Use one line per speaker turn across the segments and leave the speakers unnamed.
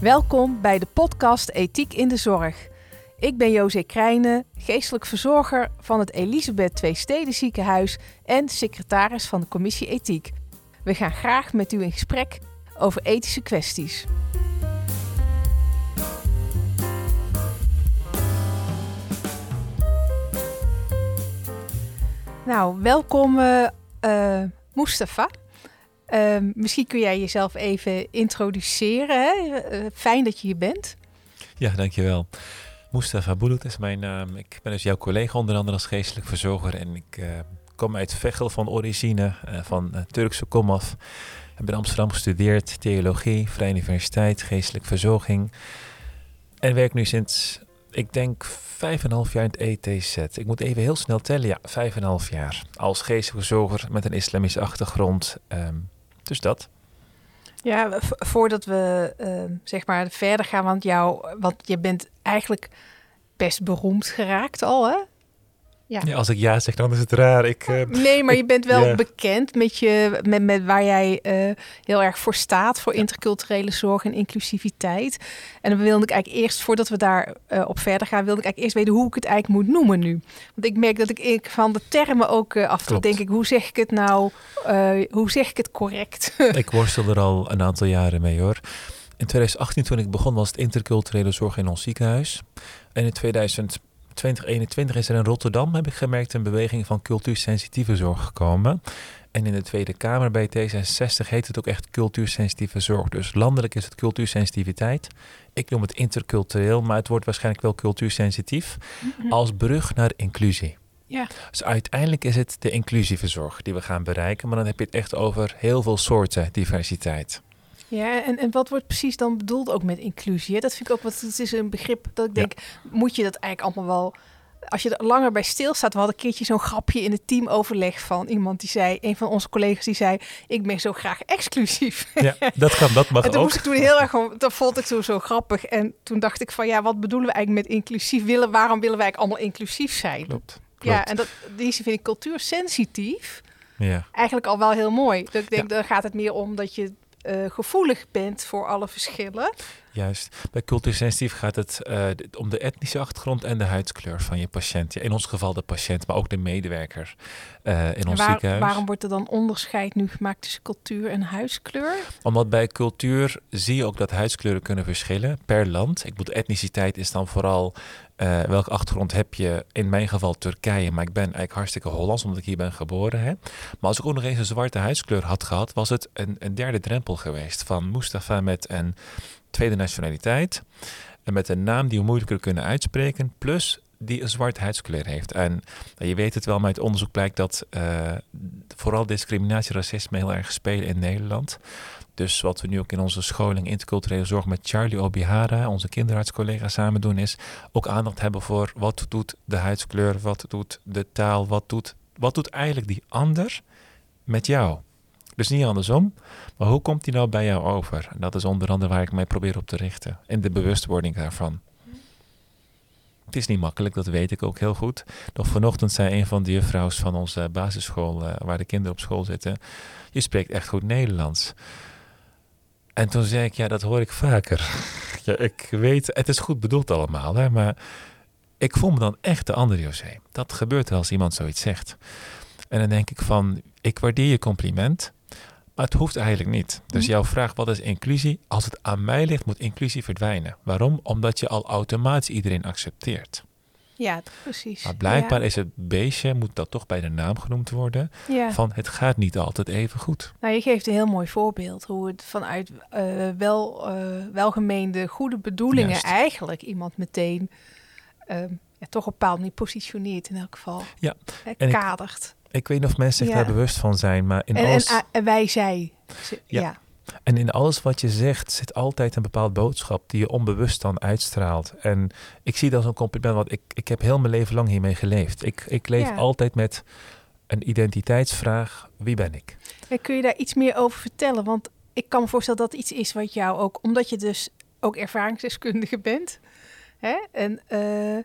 Welkom bij de podcast Ethiek in de Zorg. Ik ben José Krijnen, geestelijk verzorger van het Elisabeth Twee Steden Ziekenhuis en secretaris van de Commissie Ethiek. We gaan graag met u in gesprek over ethische kwesties. Nou, welkom uh, uh, Mustafa. Uh, misschien kun jij jezelf even introduceren. Hè? Uh, fijn dat je hier bent.
Ja, dankjewel. Mustafa Bulut is mijn naam. Ik ben dus jouw collega onder andere als geestelijk verzorger. En ik uh, kom uit Veghel van origine, uh, van Turkse komaf. Ik heb in Amsterdam gestudeerd, theologie, Vrije Universiteit, geestelijk verzorging. En werk nu sinds, ik denk, vijf en half jaar in het ETZ. Ik moet even heel snel tellen, ja, vijf en half jaar. Als geestelijk verzorger met een islamische achtergrond. Um, dus dat.
Ja, voordat we uh, zeg maar verder gaan, want, jou, want je bent eigenlijk best beroemd geraakt al, hè?
Ja. ja. als ik ja zeg, dan is het raar. Ik, uh,
nee, maar je bent wel ja. bekend met, je, met, met waar jij uh, heel erg voor staat, voor interculturele zorg en inclusiviteit. En dan wilde ik eigenlijk eerst, voordat we daar uh, op verder gaan, wilde ik eigenlijk eerst weten hoe ik het eigenlijk moet noemen nu. Want ik merk dat ik, ik van de termen ook af en toe denk ik, hoe zeg ik het nou, hoe zeg ik het correct?
ik worstel er al een aantal jaren mee hoor. In 2018, toen ik begon, was het interculturele zorg in ons ziekenhuis. En in 2000 2021 is er in Rotterdam, heb ik gemerkt, een beweging van cultuursensitieve zorg gekomen. En in de Tweede Kamer bij T66 heet het ook echt cultuursensitieve zorg. Dus landelijk is het cultuursensitiviteit. Ik noem het intercultureel, maar het wordt waarschijnlijk wel cultuursensitief. Mm-hmm. Als brug naar inclusie.
Ja.
Dus uiteindelijk is het de inclusieve zorg die we gaan bereiken. Maar dan heb je het echt over heel veel soorten diversiteit.
Ja, en, en wat wordt precies dan bedoeld ook met inclusie? Dat vind ik ook wat. Het is een begrip dat ik denk, moet je dat eigenlijk allemaal wel. Als je er langer bij stilstaat, we hadden een keertje zo'n grapje in het teamoverleg van iemand die zei, een van onze collega's die zei, ik ben zo graag exclusief.
Ja, dat kan, dat mag
en toen
ook.
moest ik toen heel erg, dat vond ik zo, zo grappig. En toen dacht ik van, ja, wat bedoelen we eigenlijk met inclusief willen? Waarom willen wij eigenlijk allemaal inclusief zijn?
Klopt.
Ja, en dat, die vind ik cultuursensitief
ja.
eigenlijk al wel heel mooi. Dat ik denk, ja. dan gaat het meer om dat je uh, gevoelig bent voor alle verschillen.
Juist. Bij cultuursensitief gaat het uh, om de etnische achtergrond en de huidskleur van je patiënt. Ja, in ons geval de patiënt, maar ook de medewerker uh, in ons
waar,
ziekenhuis.
Waarom wordt er dan onderscheid nu gemaakt tussen cultuur en huidskleur?
Omdat bij cultuur zie je ook dat huidskleuren kunnen verschillen per land. Ik bedoel, etniciteit is dan vooral uh, welke achtergrond heb je? In mijn geval Turkije, maar ik ben eigenlijk hartstikke Hollands omdat ik hier ben geboren. Hè? Maar als ik ook nog eens een zwarte huidskleur had gehad, was het een, een derde drempel geweest. Van Mustafa met een tweede nationaliteit en met een naam die we moeilijker kunnen uitspreken, plus die een zwarte huidskleur heeft. En je weet het wel, maar uit onderzoek blijkt dat uh, vooral discriminatie, racisme heel erg spelen in Nederland. Dus wat we nu ook in onze scholing interculturele zorg met Charlie Obihara, onze kinderartscollega, samen doen, is ook aandacht hebben voor wat doet de huidskleur, wat doet de taal, wat doet, wat doet eigenlijk die ander met jou. Dus niet andersom, maar hoe komt die nou bij jou over? En dat is onder andere waar ik mij probeer op te richten, in de bewustwording daarvan. Het is niet makkelijk, dat weet ik ook heel goed. Nog vanochtend zei een van de juffrouws van onze basisschool, uh, waar de kinderen op school zitten, je spreekt echt goed Nederlands. En toen zei ik, ja, dat hoor ik vaker. ja, ik weet, het is goed bedoeld allemaal, hè, maar ik voel me dan echt de andere José. Dat gebeurt als iemand zoiets zegt. En dan denk ik van, ik waardeer je compliment, maar het hoeft eigenlijk niet. Dus jouw vraag, wat is inclusie? Als het aan mij ligt, moet inclusie verdwijnen. Waarom? Omdat je al automatisch iedereen accepteert.
Ja, precies.
Maar blijkbaar ja. is het beestje, moet dat toch bij de naam genoemd worden,
ja.
van het gaat niet altijd even goed.
Nou, je geeft een heel mooi voorbeeld hoe het vanuit uh, wel, uh, welgemeende goede bedoelingen
Juist.
eigenlijk iemand meteen uh, ja, toch op een bepaald manier positioneert in elk geval.
Ja.
En kadert.
Ik, ik, weet niet of mensen zich daar bewust van zijn, maar in
en,
alles...
En, en wij, zij. ja.
En in alles wat je zegt zit altijd een bepaald boodschap die je onbewust dan uitstraalt. En ik zie dat als een compliment, want ik, ik heb heel mijn leven lang hiermee geleefd. Ik, ik leef
Ja.
altijd met een identiteitsvraag, wie ben ik?
Ja, kun je daar iets meer over vertellen? Want ik kan me voorstellen dat iets is wat jou ook, omdat je dus ook ervaringsdeskundige bent. Hè? En uh,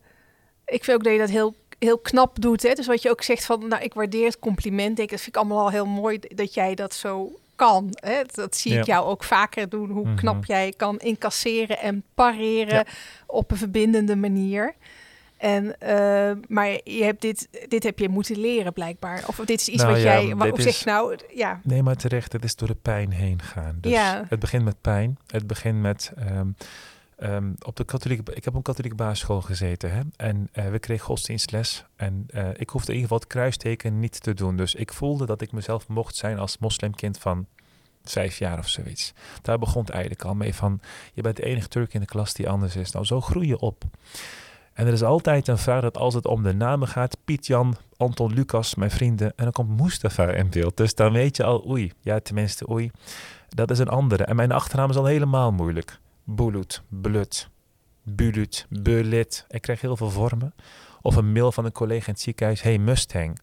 ik vind ook dat je dat heel, heel knap doet. Hè? Dus wat je ook zegt van, nou, ik waardeer het compliment. Ik, dat vind ik allemaal al heel mooi dat jij dat zo kan. Hè? Dat zie ik jou ook vaker doen. Hoe
Mhm.
knap jij kan incasseren en pareren
Ja.
op een verbindende manier. En, eh, maar je hebt dit, dit heb je moeten leren blijkbaar. Of dit is iets
Nou
wat
ja,
jij, wat,
dit
hoe zeg nou, ja,
Nee, maar terecht, het is door de pijn heen gaan. Dus
Ja.
het begint met pijn. Het begint met... ehm, ehm, op de katholieke, ik heb op een katholieke basisschool gezeten. Hè? En eh, we kregen godsdienstles. En eh, ik hoefde in ieder geval het kruisteken niet te doen. Dus ik voelde dat ik mezelf mocht zijn als moslimkind van vijf jaar of zoiets. Daar begon het eigenlijk al mee van... Je bent de enige Turk in de klas die anders is. Nou, zo groei je op. En er is altijd een vraag dat als het om de namen gaat... Piet, Jan, Anton, Lucas, mijn vrienden... en dan komt Mustafa in beeld. Dus dan weet je al, oei, ja tenminste oei... Dat is een andere. En mijn achternaam is al helemaal moeilijk. Bulut, Blut, Bulut, Bulit. Ik krijg heel veel vormen. Of een mail van een collega in het ziekenhuis. Hey, Mustang.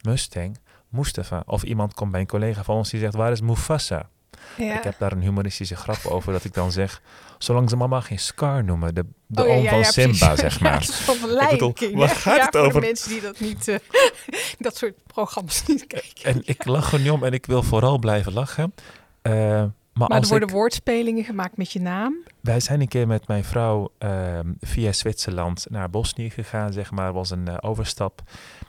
Mustang? Mustafa. Of iemand komt bij een collega van ons die zegt, waar is Mufasa?
ja.
Ik heb daar een humoristische grap over dat ik dan zeg... Zolang ze mama geen Scar noemen, de, de
Oh, ja,
oom van
ja,
Simba, zeg maar. Ik bedoel, waar gaat het
voor
over?
de mensen die dat niet, eh, dat soort programma's niet kijken.
En ik lach er niet om en ik wil vooral blijven lachen. Eh, maar
er worden
ik-
woordspelingen gemaakt met je naam.
Wij zijn een keer met mijn vrouw ehm, via Zwitserland naar Bosnië gegaan, zeg maar. was een eh, overstap.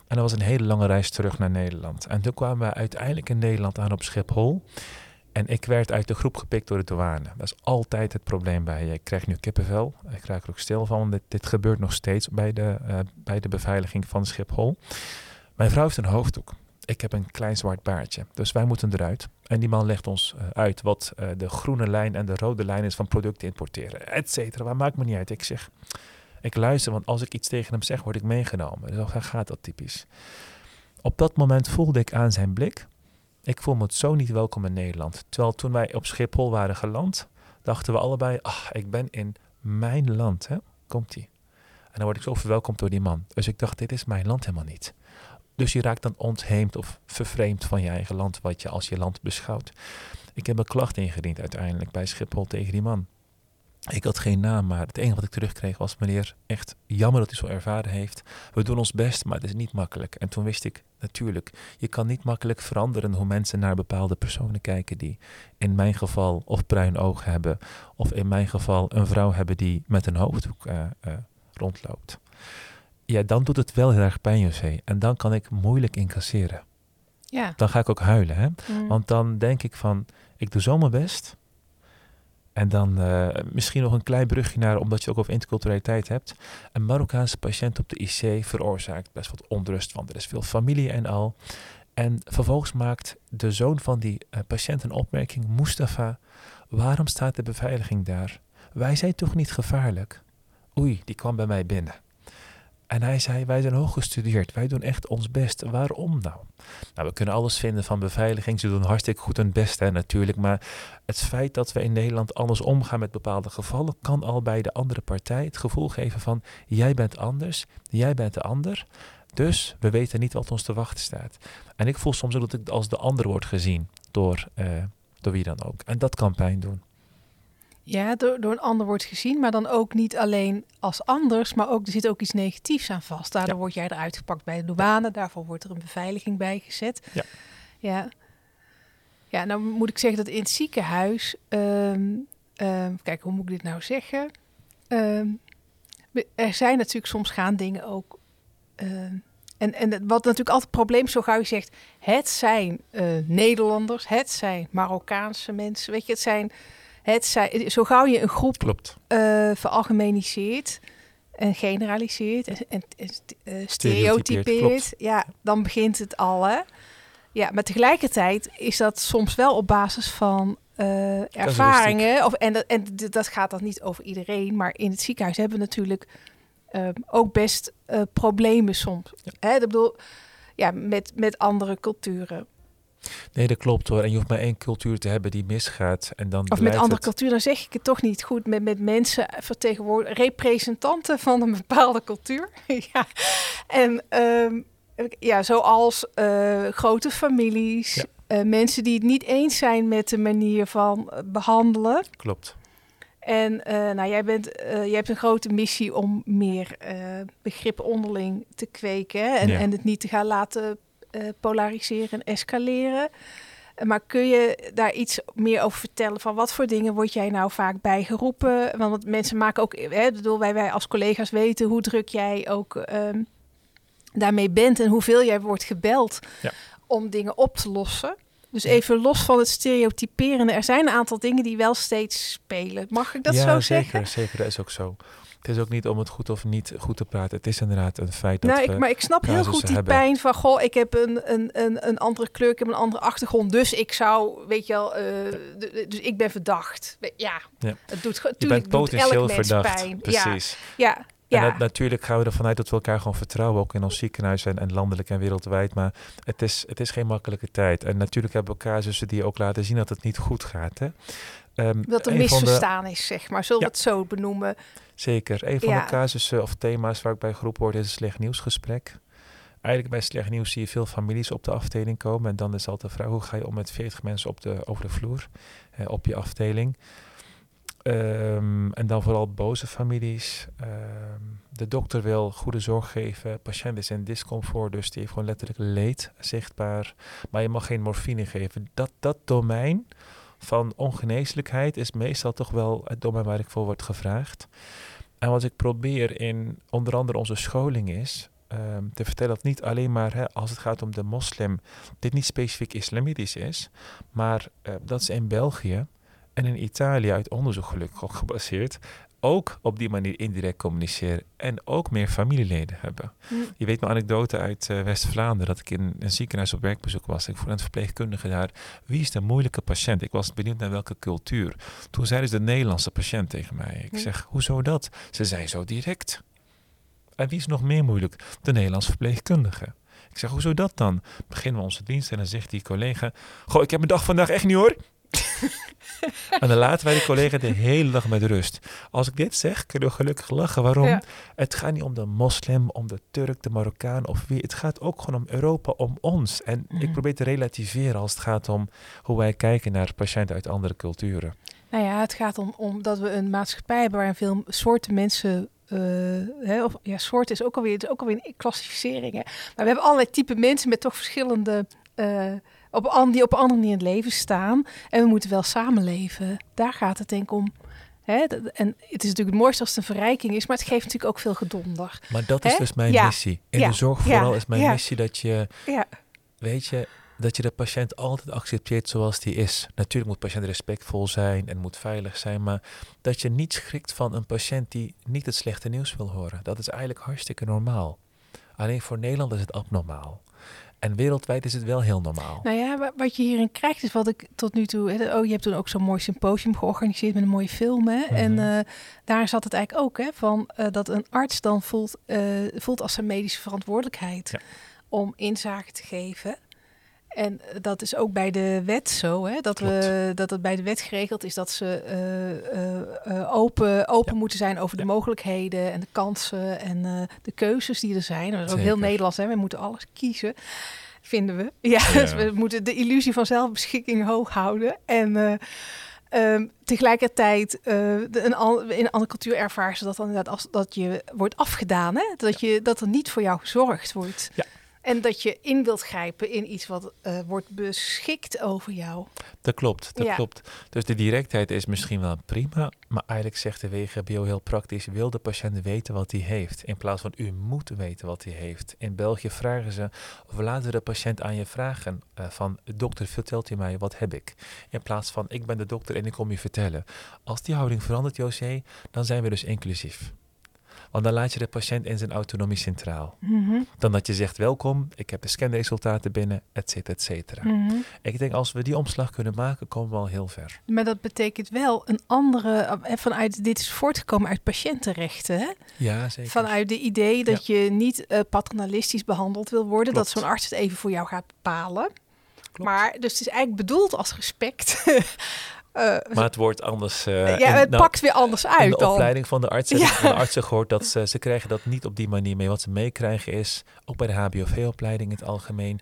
En dat was een hele lange reis terug naar Nederland. En toen kwamen we uiteindelijk in Nederland aan op Schiphol. En ik werd uit de groep gepikt door de douane. Dat is altijd het probleem bij je. Ik krijg nu kippenvel. Ik raak er ook stil van. dit gebeurt nog steeds bij de, eh, bij de beveiliging van Schiphol. Mijn vrouw heeft een hoofddoek. Ik heb een klein zwart baardje. Dus wij moeten eruit. En die man legt ons eh, uit wat eh, de groene lijn en de rode lijn is van producten importeren, et cetera. Maar maakt me niet uit. Ik zeg, ik luister, want als ik iets tegen hem zeg, word ik meegenomen. Dus gaat dat typisch. Op dat moment voelde ik aan zijn blik, ik voel me zo niet welkom in Nederland. Terwijl toen wij op Schiphol waren geland, dachten we allebei, ah, ik ben in mijn land, hè? Komt-ie. En dan word ik zo verwelkomd door die man. Dus ik dacht, dit is mijn land helemaal niet. Dus je raakt dan ontheemd of vervreemd van je eigen land, wat je als je land beschouwt. Ik heb een klacht ingediend uiteindelijk bij Schiphol tegen die man. Ik had geen naam, maar het enige wat ik terugkreeg was: meneer, echt jammer dat u zo ervaren heeft. We doen ons best, maar het is niet makkelijk. En toen wist ik natuurlijk, je kan niet makkelijk veranderen hoe mensen naar bepaalde personen kijken die in mijn geval of bruin oog hebben, of in mijn geval een vrouw hebben die met een hoofddoek eh, eh, rondloopt. Ja, dan doet het wel heel erg pijn, José. En dan kan ik moeilijk incasseren.
Ja.
Dan ga ik ook huilen, hè?
Mm.
Want dan denk ik van, ik doe zo mijn best. En dan eh, misschien nog een klein brugje naar, omdat je ook over interculturaliteit hebt. Een Marokkaanse patiënt op de IC veroorzaakt best wat onrust, want er is veel familie en al. En vervolgens maakt de zoon van die eh, patiënt een opmerking, Mustafa, waarom staat de beveiliging daar? Wij zijn toch niet gevaarlijk? Oei, die kwam bij mij binnen. En hij zei, wij zijn hoog gestudeerd, wij doen echt ons best. Waarom nou? Nou, we kunnen alles vinden van beveiliging. Ze doen hartstikke goed hun best, hè, natuurlijk. Maar het feit dat we in Nederland anders omgaan met bepaalde gevallen, kan al bij de andere partij het gevoel geven van: jij bent anders, jij bent de ander. Dus we weten niet wat ons te wachten staat. En ik voel soms ook dat ik als de ander word gezien door, eh, door wie dan ook. En dat kan pijn doen.
Ja, door, door een ander wordt gezien, maar dan ook niet alleen als anders, maar ook er zit ook iets negatiefs aan vast. Daardoor
Ja.
word jij eruit gepakt bij de douane, daarvoor wordt er een beveiliging bij gezet.
Ja.
Ja, ja nou moet ik zeggen dat in het ziekenhuis, ehm, ehm, kijk, hoe moet ik dit nou zeggen? Ehm, er zijn natuurlijk soms gaan dingen ook. en, en wat natuurlijk altijd het probleem is, zo gauw je zegt, het zijn eh, Nederlanders, het zijn Marokkaanse mensen, weet je, het zijn, het zijn, zo gauw je een groep
Klopt.
eh veralgemeniseert en generaliseert en, en, eh, stereotypeert, ja, dan begint het al, hè? Ja, maar tegelijkertijd is dat soms wel op basis van eh, ervaringen. Of, en dat, en dat gaat dan niet over iedereen, maar in het ziekenhuis hebben we natuurlijk eh, ook best problemen soms. Hè? Ik bedoel, ja, met, met andere culturen.
Nee, dat klopt hoor. En je hoeft maar één cultuur te hebben die misgaat. En dan
Of met andere
het-
culturen, dan zeg ik het toch niet goed. Met, met mensen vertegenwoordigen, representanten van een bepaalde cultuur. ja. En ehm, ja, zoals eh, grote families,
Ja.
eh, mensen die het niet eens zijn met de manier van eh, behandelen.
Klopt.
En eh, nou, jij, bent, eh, jij hebt een grote missie om meer eh, begrip onderling te kweken hè? En,
Ja.
en het niet te gaan laten eh, polariseren en escaleren. Maar kun je daar iets meer over vertellen? Van wat voor dingen word jij nou vaak bijgeroepen? Want mensen maken ook, hè, bedoel, wij, wij als collega's weten hoe druk jij ook ehm, daarmee bent en hoeveel jij wordt gebeld
Ja.
om dingen op te lossen. Dus even los van het stereotyperende. Er zijn een aantal dingen die wel steeds spelen. Mag ik dat
ja,
zo
zeker,
zeggen?
zeker. Dat is ook zo. Het is ook niet om het goed of niet goed te praten. Het is inderdaad een feit dat
Nou, ik, maar ik snap heel goed die
hebben.
pijn van... goh, ik heb een, een, een, een andere kleur, ik heb een andere achtergrond... dus ik zou, weet je wel, eh, dus ik ben verdacht. Ja,
Ja.
het doet,
je bent potentieel
mens
verdacht.
pijn.
Precies.
Ja,
En
ja,
dat- natuurlijk gaan we ervan uit dat we elkaar gewoon vertrouwen, ook in ons ziekenhuis en, en landelijk en wereldwijd. Maar het is, het is geen makkelijke tijd. En natuurlijk hebben we casussen die ook laten zien dat het niet goed gaat. Hè? Ehm,
dat er
de-
misverstaan is, zeg maar. Zullen we het zo benoemen?
Zeker. Een van
Ja.
de casussen of thema's waar ik bij groep word is een slecht nieuwsgesprek. Eigenlijk bij slecht nieuws zie je veel families op de afdeling komen. En dan is altijd de vraag, hoe ga je om met 40 mensen op de, over de vloer, eh, op je afdeling? Ehm, en dan vooral boze families. Ehm, de dokter wil goede zorg geven. De patiënt is in discomfort, dus die heeft gewoon letterlijk leed zichtbaar. Maar je mag geen morfine geven. Dat, dat domein van ongeneeslijkheid is meestal toch wel het domein waar ik voor word gevraagd. En wat ik probeer in onder andere onze scholing is ehm, te vertellen dat niet alleen maar hè, als het gaat om de moslim, dit niet specifiek islamitisch is, maar eh, dat ze in België en in Italië uit onderzoek gelukkig ook gebaseerd ook op die manier indirect communiceren en ook meer familieleden hebben.
Hm.
Je weet mijn anekdote uit eh, West-Vlaanderen dat ik in een ziekenhuis op werkbezoek was. Ik vroeg aan de verpleegkundige daar, wie is de moeilijke patiënt? Ik was benieuwd naar welke cultuur. Toen zeiden ze de Nederlandse patiënt tegen mij. Ik
Hm.
zeg, hoezo dat? Ze zei zo direct. En wie is nog meer moeilijk? De Nederlandse verpleegkundige. Ik zeg, hoezo dat dan? Beginnen we onze dienst en dan zegt die collega... Goh, ik heb mijn dag vandaag echt niet hoor. en dan laten wij die collega de hele dag met rust. Als ik dit zeg, kunnen we gelukkig lachen. Waarom?
Ja.
Het gaat niet om de moslim, om de Turk, de Marokkaan of wie. Het gaat ook gewoon om Europa, om ons. En
Mhm.
ik probeer te relativeren als het gaat om hoe wij kijken naar patiënten uit andere culturen.
Nou ja, het gaat om, om dat we een maatschappij hebben waarin veel soorten mensen. eh, hè, of, ja, soort is ook alweer, het is ook alweer een klassificering. Hè. Maar we hebben allerlei type mensen met toch verschillende. eh, op, an- die op manier in het leven staan. En we moeten wel samenleven. Daar gaat het denk ik om. Hè, en het is natuurlijk het mooiste als het een verrijking is, maar het geeft natuurlijk ook veel gedonder.
Maar dat is
Hè?
dus mijn
Ja.
missie. In
Ja.
de zorg vooral is mijn missie dat je, weet je, dat je de patiënt altijd accepteert zoals die is. Natuurlijk moet de patiënt respectvol zijn en moet veilig zijn, maar dat je niet schrikt van een patiënt die niet het slechte nieuws wil horen. Dat is eigenlijk hartstikke normaal. Alleen voor Nederland is het abnormaal. En wereldwijd is het wel heel normaal.
Nou ja, wa- wat je hierin krijgt is wat ik tot nu toe... hè, Oh, je hebt toen ook zo'n mooi symposium georganiseerd met een mooie film. Hè? En
Mhm.
eh, daar zat het eigenlijk ook, hè, van eh, dat een arts dan voelt, eh, voelt als zijn medische verantwoordelijkheid
Ja.
om inzage te geven. En eh, dat is ook bij de wet zo, hè, dat, we, dat het bij de wet geregeld is dat ze eh, eh, open, open
Ja.
moeten zijn over de
Ja.
mogelijkheden en de kansen en de keuzes die er zijn. Dat is ook heel. Nederlands, hè? we moeten alles kiezen vinden we. Ja,
Ja.
dus we moeten de illusie van zelfbeschikking hoog houden. En eh, ehm, tegelijkertijd, de, een, in een andere cultuur ervaren ze dat dan inderdaad als dat je wordt afgedaan. Hè? Dat, je, dat er niet voor jou gezorgd wordt.
Ja.
En dat je in wilt grijpen in iets wat eh, wordt beschikt over jou.
Dat klopt, dat
Ja.
klopt. Dus de directheid is misschien wel prima, maar eigenlijk zegt de WGBO heel praktisch, wil de patiënt weten wat hij heeft, in plaats van u moet weten wat hij heeft. In België vragen ze, of laten we de patiënt aan je vragen eh, van, dokter, vertelt u mij, wat heb ik? In plaats van, ik ben de dokter en ik kom je vertellen. Als die houding verandert, José, dan zijn we dus inclusief. Want dan laat je de patiënt in zijn autonomie centraal. Dan dat je zegt, welkom, ik heb de scanresultaten binnen, et cetera, et cetera.
Mhm.
Ik denk als we die omslag kunnen maken, komen we al heel ver.
Maar dat betekent wel een andere, eh, vanuit, dit is voortgekomen uit patiëntenrechten. Hè?
Ja, zeker.
Vanuit de idee dat je niet eh, paternalistisch behandeld wil worden.
Klopt.
Dat zo'n arts het even voor jou gaat bepalen.
Klopt.
Maar dus het is eigenlijk bedoeld als respect. Eh,
Maar het wordt anders. eh,
ja,
in-
het
nou,
pakt weer anders
in
uit
de
dan.
opleiding van de artsen,
Ja.
van de artsen gehoord dat ze, ze krijgen dat niet op die manier mee. Wat ze meekrijgen is, ook bij de HBOV-opleiding in het algemeen,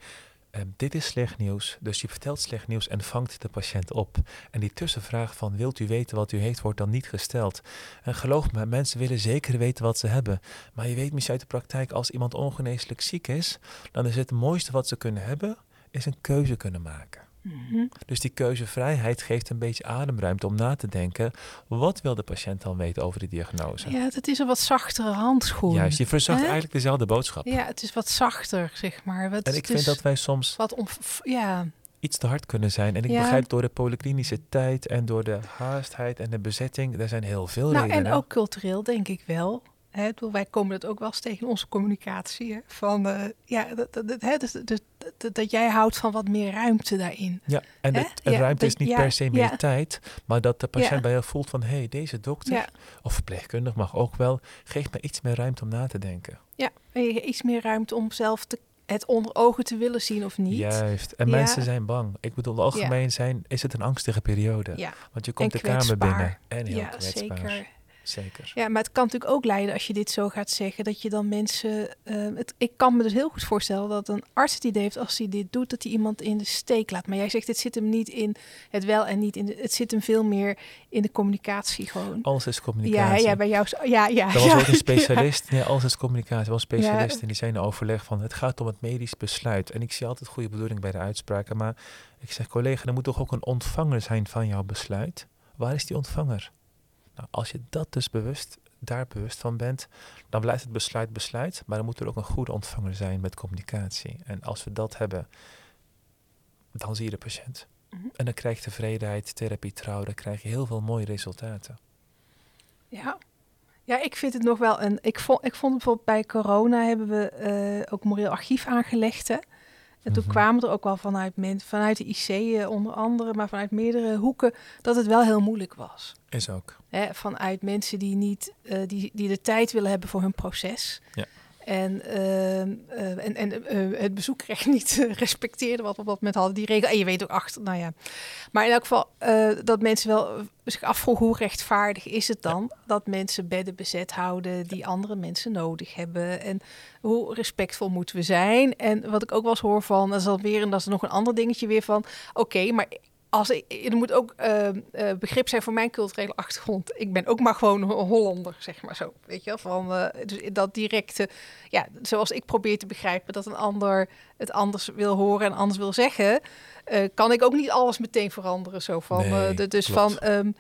eh, dit is slecht nieuws. Dus je vertelt slecht nieuws en vangt de patiënt op. En die tussenvraag van, wilt u weten wat u heeft, wordt dan niet gesteld. En geloof me, mensen willen zeker weten wat ze hebben. Maar je weet misschien uit de praktijk, als iemand ongeneeslijk ziek is, dan is het mooiste wat ze kunnen hebben, is een keuze kunnen maken.
Mhm.
Dus die keuzevrijheid geeft een beetje ademruimte om na te denken. Wat wil de patiënt dan weten over de diagnose?
Ja, het is een wat zachtere handschoen.
Juist, je verzacht eigenlijk dezelfde boodschap.
Ja, het is wat zachter, zeg maar. Wat,
En ik vind dat wij soms
wat ja,
iets te hard kunnen zijn. En ik
Ja.
begrijp door de polyklinische tijd en door de haastheid en de bezetting, er zijn heel veel
nou
redenen.
en ook cultureel denk ik wel. Hè, bedoel, wij komen dat ook wel eens tegen in onze communicatie. Hè, van, eh, ja, dat, dat, dat, hè, dus, dus, dat, dat jij houdt van wat meer ruimte daarin.
Ja, en het,
Ja,
ruimte is niet
ja,
per se meer
ja.
tijd, maar dat de patiënt bij jou voelt van, hé, hey, deze dokter of verpleegkundig mag ook wel, geeft me iets meer ruimte om na te denken.
ja. Iets meer ruimte om zelf te, het onder ogen te willen zien of niet.
Juist. En
Ja.
mensen zijn bang. Ik bedoel, algemeen zijn, is het een angstige periode.
Ja,
Want je komt
En
de kamer binnen en heel
ja
kwetsbaar.
zeker.
Zeker.
Ja, maar het kan natuurlijk ook leiden als je dit zo gaat zeggen, dat je dan mensen. eh, het, ik kan me dus heel goed voorstellen dat een arts het idee heeft als hij dit doet, dat hij iemand in de steek laat. Maar jij zegt, het zit hem niet in het wel en niet in de. Het zit hem veel meer in de communicatie gewoon.
Alles is
Ja,
communicatie.
ja, bij jou. Ja, ja.
Er was
ja,
ook een specialist, nee, alles is communicatie, wel een specialist.
Ja.
En die zei in overleg van, het gaat om het medisch besluit. En ik zie altijd goede bedoeling bij de uitspraken. Maar ik zeg, collega, er moet toch ook een ontvanger zijn van jouw besluit? Waar is die ontvanger? Nou, als je dat dus bewust, daar bewust van bent, dan blijft het besluit besluit. Maar dan moet er ook een goede ontvanger zijn met communicatie. En als we dat hebben, dan zie je de patiënt.
Mhm.
En dan krijg je tevredenheid, therapie, trouw. Dan krijg je heel veel mooie resultaten.
Ja. Ja, ik vind het nog wel een. Ik vond, ik vond bijvoorbeeld bij corona hebben we eh, ook moreel archief aangelegd. Hè? En toen
Mhm.
kwamen er ook wel vanuit, men, vanuit de IC eh, onder andere, maar vanuit meerdere hoeken, dat het wel heel moeilijk was.
Is ook.
Hè? Vanuit mensen die, niet, eh, die, die de tijd willen hebben voor hun proces.
Ja.
En, ehm, eh, en, en eh, het bezoekrecht niet eh, respecteerden wat we op dat moment hadden, die regel. En je weet ook achter, nou ja. Maar in elk geval dat mensen wel zich afvroegen hoe rechtvaardig is het dan dat mensen bedden bezet houden die andere mensen nodig hebben. En hoe respectvol moeten we zijn. En wat ik ook wel eens hoor van, dat is alweer en dat is nog een ander dingetje weer van, oké, maar als ik, er moet ook eh, eh, begrip zijn voor mijn culturele achtergrond. Ik ben ook maar gewoon een Hollander, zeg maar zo. Weet je wel? Van, eh, dus dat directe, ja, zoals ik probeer te begrijpen dat een ander het anders wil horen en anders wil zeggen, eh, kan ik ook niet alles meteen veranderen. Zo van,
Nee,
de- dus
klopt.
van, ehm,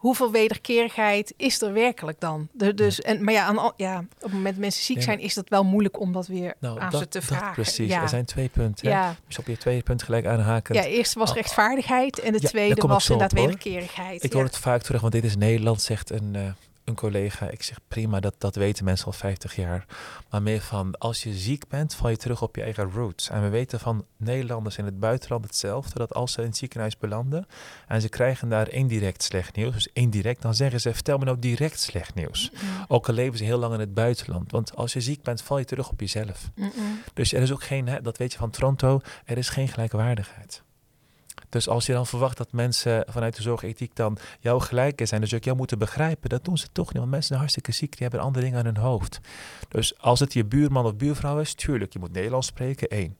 hoeveel wederkerigheid is er werkelijk dan? De, dus, en, maar ja, aan, ja, op het moment dat mensen ziek
Ja,
zijn, is dat wel moeilijk om dat weer
Nou,
aan
dat,
ze te
dat
vragen.
precies. Er zijn twee punten.
ja.
Dus op je tweede punt gelijk aanhaken.
ja, eerst was
Ah,
rechtvaardigheid en de tweede was inderdaad
hoor.
wederkerigheid.
Ik hoor het vaak terug, want dit is Nederland, zegt een, eh, een collega. Ik zeg prima, dat, dat weten mensen al 50 jaar. Maar meer van, als je ziek bent, val je terug op je eigen roots. En we weten van Nederlanders in het buitenland hetzelfde. Dat als ze in het ziekenhuis belanden en ze krijgen daar indirect slecht nieuws. Dus indirect, dan zeggen ze, vertel me nou direct slecht nieuws.
Mm,
Ook al leven ze heel lang in het buitenland. Want als je ziek bent, val je terug op jezelf.
mm.
Dus er is ook geen, hè, dat weet je van Toronto, er is geen gelijkwaardigheid. Dus als je dan verwacht dat mensen vanuit de zorgethiek dan jou gelijk zijn, dus ook jou moeten begrijpen, dat doen ze toch niet. Want mensen zijn hartstikke ziek, die hebben andere dingen aan hun hoofd. Dus als het je buurman of buurvrouw is, tuurlijk, je moet Nederlands spreken, één.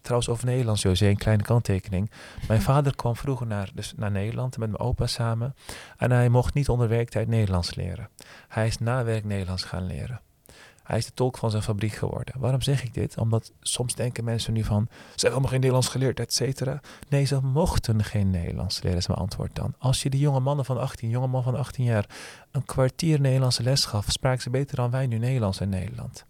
Trouwens, over Nederlands, José, een kleine kanttekening. Mijn vader kwam vroeger naar, dus naar Nederland met mijn opa samen. En hij mocht niet onder werktijd Nederlands leren. Hij is na werk Nederlands gaan leren. Hij is de tolk van zijn fabriek geworden. Waarom zeg ik dit? Omdat soms denken mensen nu van... ze hebben helemaal geen Nederlands geleerd, et cetera. Nee, ze mochten geen Nederlands leren, is mijn antwoord dan. Als je die jonge mannen van 18, jonge man van 18 jaar... een kwartier Nederlandse les gaf... spraken ze beter dan wij nu Nederlands in Nederland.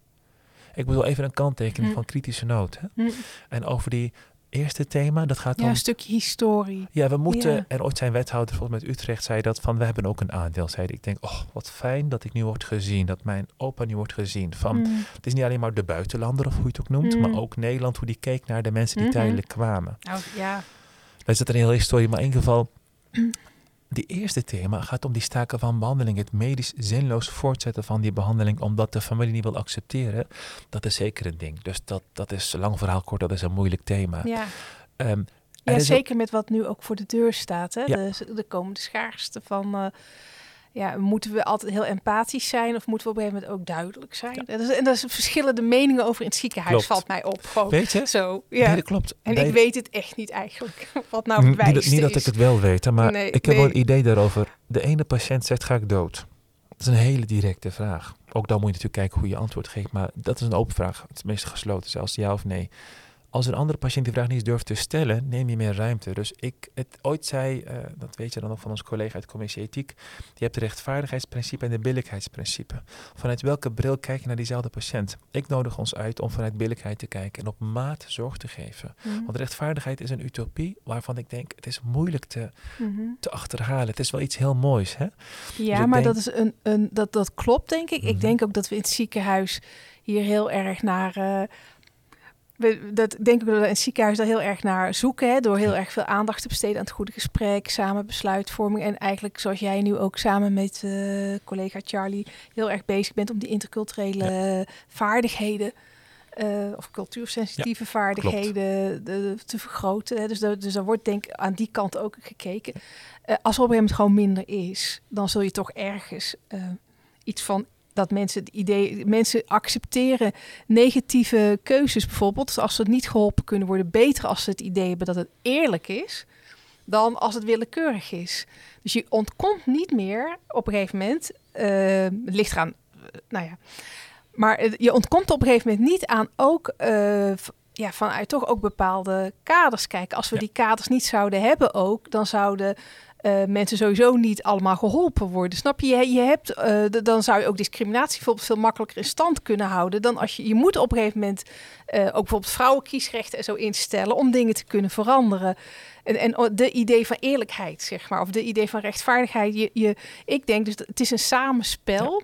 Ik bedoel even een kanttekening
Hm.
van kritische noot. Hè?
Hm.
En over die eerste thema, dat gaat
Ja,
om...
een stukje historie.
Ja, we moeten,
Ja.
en ooit zijn wethouder volgens mij uit Utrecht zei dat van, we hebben ook een aandeel. Zei ik denk, oh, wat fijn dat ik nu word gezien, dat mijn opa nu wordt gezien. Van,
Mm.
Het is niet alleen maar de buitenlander, of hoe je het ook noemt,
Mm.
maar ook Nederland, hoe die keek naar de mensen die
Mhm.
tijdelijk kwamen.
Nou, ja.
Dat is het een hele historie, maar in ieder geval, die eerste thema gaat om die staken van behandeling. Het medisch zinloos voortzetten van die behandeling, omdat de familie niet wil accepteren. Dat is zeker een ding. Dus dat, dat is, lang verhaal kort, dat is een moeilijk thema.
Ja.
Ook-
zeker met wat nu ook voor de deur staat. Hè?
Ja.
De, de komende schaarste van... eh, ja, moeten we altijd heel empathisch zijn of moeten we op een gegeven moment ook duidelijk zijn?
Ja.
Dat is, en dat is verschillende meningen over in het ziekenhuis,
Klopt.
valt mij op. Gewoon.
Weet je?
Zo,
Nee,
ja.
dat klopt.
En ik weet het echt niet eigenlijk, wat nou het
niet, dat-
wijste
niet dat ik het wel weet, maar
Nee,
ik heb wel een idee daarover. De ene patiënt zegt, ga ik dood? Dat is een hele directe vraag. Ook dan moet je natuurlijk kijken hoe je antwoord geeft, maar dat is een open vraag. Het is meestal gesloten, zelfs ja of nee. Als een andere patiënt die vraag niet durft te stellen, neem je meer ruimte. Dus ik, het ooit zei, uh, dat weet je dan ook van ons collega uit Commissie Ethiek, je hebt het rechtvaardigheidsprincipe en de billijkheidsprincipe. Vanuit welke bril kijk je naar diezelfde patiënt? Ik nodig ons uit om vanuit billijkheid te kijken en op maat zorg te geven. Mhm. Want rechtvaardigheid is een utopie waarvan ik denk, het is moeilijk te, mhm. te achterhalen. Het is wel iets heel moois. Hè?
Ja, dus maar dat, is een, een, dat, dat klopt denk ik. Ik mhm. denk ook dat we in het ziekenhuis hier heel erg naar... Uh, dat denk ik dat we in het ziekenhuis daar heel erg naar zoeken. Hè, door heel erg veel aandacht te besteden aan het goede gesprek, samen besluitvorming. En eigenlijk zoals jij nu ook samen met uh, collega Charlie heel erg bezig bent om die interculturele vaardigheden. Uh, of cultuursensitieve vaardigheden de, te vergroten. Hè. Dus, dus daar wordt denk ik aan die kant ook gekeken. Uh, als er op een gegeven moment gewoon minder is, dan zul je toch ergens iets van dat mensen het idee, mensen accepteren negatieve keuzes bijvoorbeeld, dus als ze niet geholpen kunnen worden, beter als ze het idee hebben dat het eerlijk is, dan als het willekeurig is. Dus je ontkomt niet meer op een gegeven moment, uh, het ligt eraan, uh, nou ja, maar je ontkomt op een gegeven moment niet aan ook uh, ja, vanuit toch ook bepaalde kaders kijken. Als we die kaders niet zouden hebben ook, dan zouden uh, mensen sowieso niet allemaal geholpen worden. Snap je? Je, hebt, uh, dan zou je ook discriminatie bijvoorbeeld veel makkelijker in stand kunnen houden dan als je. Je moet op een gegeven moment uh, ook bijvoorbeeld vrouwenkiesrechten en zo instellen om dingen te kunnen veranderen. En, en de idee van eerlijkheid, zeg maar, of de idee van rechtvaardigheid. Je, je, ik denk dus dat het is een samenspel.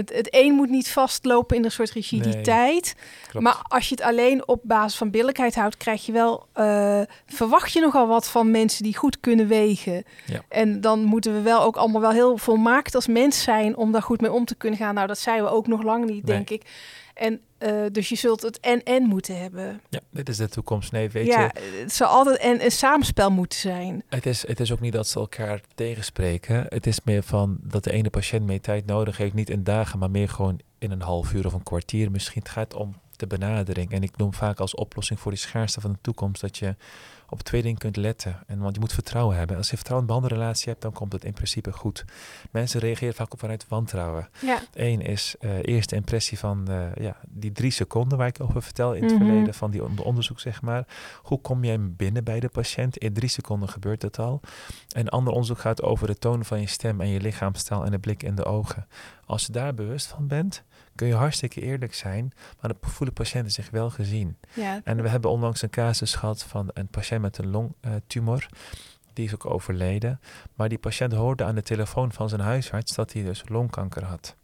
Het, het een moet niet vastlopen in een soort rigiditeit. maar als je het alleen op basis van billijkheid houdt, krijg je wel. Uh, verwacht je nogal wat van mensen die goed kunnen wegen. Ja. En dan moeten we wel ook allemaal wel heel volmaakt als mens zijn om daar goed mee om te kunnen gaan. Nou, dat zijn we ook nog lang niet, denk ik. En uh, dus je zult het en-en moeten hebben.
Ja, dit is de toekomst. Nee, weet
ja,
je...
het zal altijd en een samenspel moeten zijn.
Het is, het is ook niet dat ze elkaar tegenspreken. Het is meer van dat de ene patiënt meer tijd nodig heeft. Niet in dagen, maar meer gewoon in een half uur of een kwartier. Misschien het gaat om de benadering. En ik noem vaak als oplossing voor die schaarste van de toekomst... dat je op twee dingen kunt letten. En, want je moet vertrouwen hebben. Als je vertrouwen in een relatie hebt, dan komt het in principe goed. Mensen reageren vaak op vanuit wantrouwen. Ja. Eén is uh, eerste impressie van uh, ja, die drie seconden waar ik over vertel in het mhm. verleden van die onderzoek, zeg maar. Hoe kom jij binnen bij de patiënt? In drie seconden gebeurt het al. En een ander onderzoek gaat over de toon van je stem en je lichaamstaal en de blik in de ogen. Als je daar bewust van bent, kun je hartstikke eerlijk zijn, maar de voelen patiënten zich wel gezien. Ja. En we hebben onlangs een casus gehad van een patiënt met een longtumor. die is ook overleden. Maar die patiënt hoorde aan de telefoon van zijn huisarts dat hij dus longkanker had.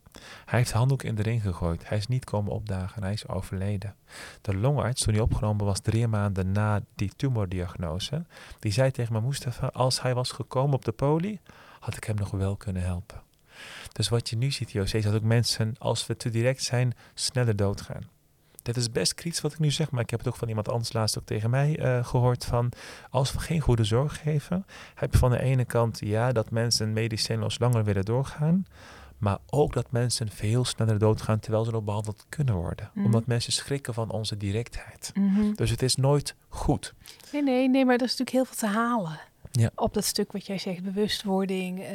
Hij heeft de handdoek in de ring gegooid. Hij is niet komen opdagen. Hij is overleden. De longarts, toen hij opgenomen was drie maanden na die tumordiagnose, die zei tegen me, Mustafa, als hij was gekomen op de poli, had ik hem nog wel kunnen helpen. Dus wat je nu ziet, José, is dat ook mensen, als we te direct zijn, sneller doodgaan. Dit is best kritisch wat ik nu zeg, maar ik heb het ook van iemand anders laatst ook tegen mij uh, gehoord van als we geen goede zorg geven, heb je van de ene kant ja dat mensen medicijnloos langer willen doorgaan, maar ook dat mensen veel sneller doodgaan terwijl ze nog behandeld kunnen worden. Mhm. Omdat mensen schrikken van onze directheid. Mhm. Dus het is nooit goed.
Nee, nee, nee, maar er is natuurlijk heel veel te halen. Ja. Op dat stuk wat jij zegt, bewustwording, uh,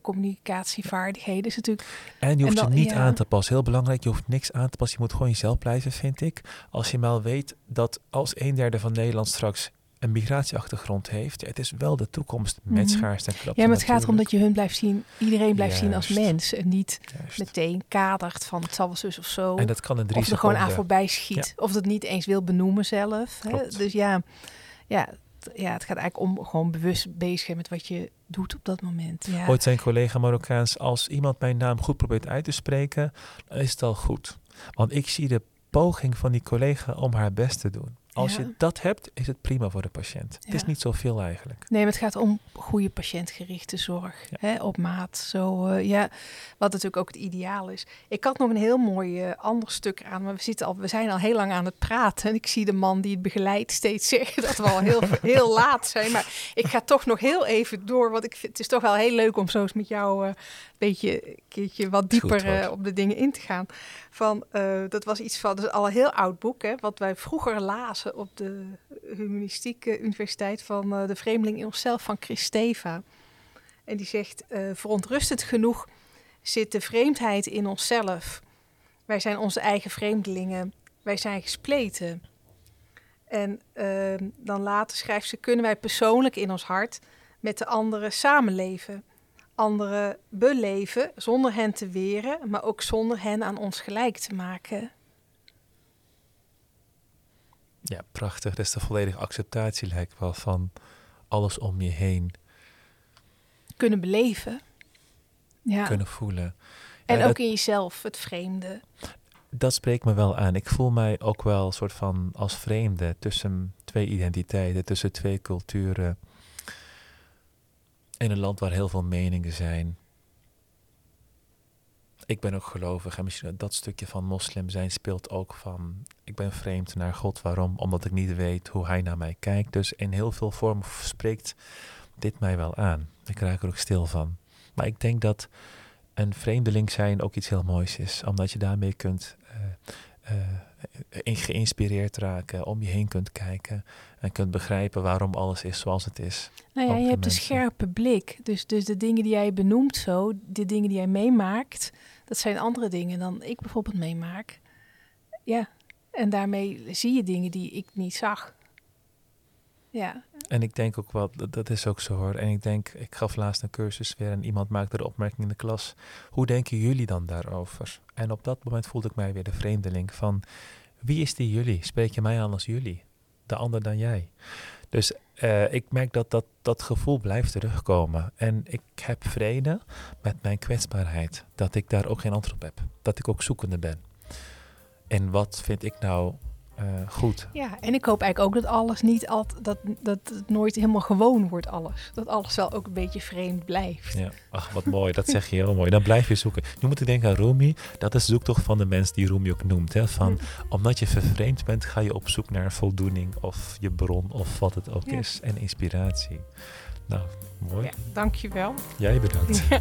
communicatievaardigheden is natuurlijk.
En je hoeft je niet aan te passen. Heel belangrijk, je hoeft niks aan te passen. Je moet gewoon jezelf blijven, vind ik. Als je maar weet dat als een derde van Nederland straks een migratieachtergrond heeft, het is wel de toekomst met mm schaarste en
Ja, maar het gaat erom dat je hun blijft zien, iedereen blijft zien als mens en niet meteen kadert van het zal wel zus of zo.
En dat kan een drie
Of er gewoon aan voorbij schiet, of dat niet eens wil benoemen zelf. Hè? Dus ja, ja, ja, het gaat eigenlijk om gewoon bewust bezig met wat je doet op dat moment. Ja.
Ooit zijn collega Marokkaans, als iemand mijn naam goed probeert uit te spreken, dan is het al goed. Want ik zie de poging van die collega om haar best te doen. Als je dat hebt, is het prima voor de patiënt. Het is niet zoveel eigenlijk.
Nee, maar het gaat om goede patiëntgerichte zorg. Hè, op maat. Zo, uh, ja, wat natuurlijk ook het ideaal is. Ik had nog een heel mooi uh, ander stuk aan. Maar we, zitten al, we zijn al heel lang aan het praten. En ik zie de man die het begeleidt steeds zeggen dat we al heel, heel laat zijn. Maar ik ga toch nog heel even door. Want ik vind, het is toch wel heel leuk om zo eens met jou uh, beetje, een keertje wat dieper op de dingen in te gaan. Van, dat was iets van, dus al een heel oud boek. Hè, wat wij vroeger lazen op de Humanistieke Universiteit van uh, De Vreemdeling in Onszelf van Christeva. En die zegt, uh, verontrustend genoeg zit de vreemdheid in onszelf. Wij zijn onze eigen vreemdelingen. Wij zijn gespleten. En ehm, dan later schrijft ze: kunnen wij persoonlijk in ons hart met de anderen samenleven, anderen beleven zonder hen te weren, maar ook zonder hen aan ons gelijk te maken.
Ja, prachtig. Dat is de volledige acceptatie, lijkt wel, van alles om je heen.
Kunnen beleven. Ja.
Kunnen voelen.
En ook in jezelf, het vreemde.
Dat spreekt me wel aan. Ik voel mij ook wel soort van als vreemde tussen twee identiteiten, tussen twee culturen. In een land waar heel veel meningen zijn. Ik ben ook gelovig en misschien dat stukje van moslim zijn speelt ook van... Ik ben vreemd naar God. Waarom? Omdat ik niet weet hoe hij naar mij kijkt. Dus in heel veel vormen spreekt dit mij wel aan. Ik raak er ook stil van. Maar ik denk dat een vreemdeling zijn ook iets heel moois is. Omdat je daarmee kunt uh, uh, geïnspireerd raken, om je heen kunt kijken en kunt begrijpen waarom alles is zoals het is.
Nou ja, je hebt een scherpe blik. Dus, dus de dingen die jij benoemt zo, de dingen die jij meemaakt, dat zijn andere dingen dan ik bijvoorbeeld meemaak. Ja, en daarmee zie je dingen die ik niet zag. Ja.
En ik denk ook wel, dat, is ook zo hoor. En ik denk, ik gaf laatst een cursus weer en iemand maakte de opmerking in de klas. Hoe denken jullie dan daarover? En op dat moment voelde ik mij weer de vreemdeling van, wie is die jullie? Spreek je mij aan als jullie? De ander dan jij? Dus uh, ik merk dat, dat dat gevoel blijft terugkomen. En ik heb vrede met mijn kwetsbaarheid. Dat ik daar ook geen antwoord op heb. Dat ik ook zoekende ben. En wat vind ik nou uh, goed.
Ja, en ik hoop eigenlijk ook dat alles niet altijd, dat, dat het nooit helemaal gewoon wordt, alles. Dat alles wel ook een beetje vreemd blijft.
Ja, ach, wat mooi, dat zeg je heel mooi. Dan blijf je zoeken. Nu moet ik denken aan Rumi. Dat is de zoektocht van de mens die Rumi ook noemt. Hè? Van, Omdat je vervreemd bent, ga je op zoek naar voldoening of je bron of wat het ook is. En inspiratie. Nou, mooi. Ja,
dankjewel.
Jij bedankt. Ja.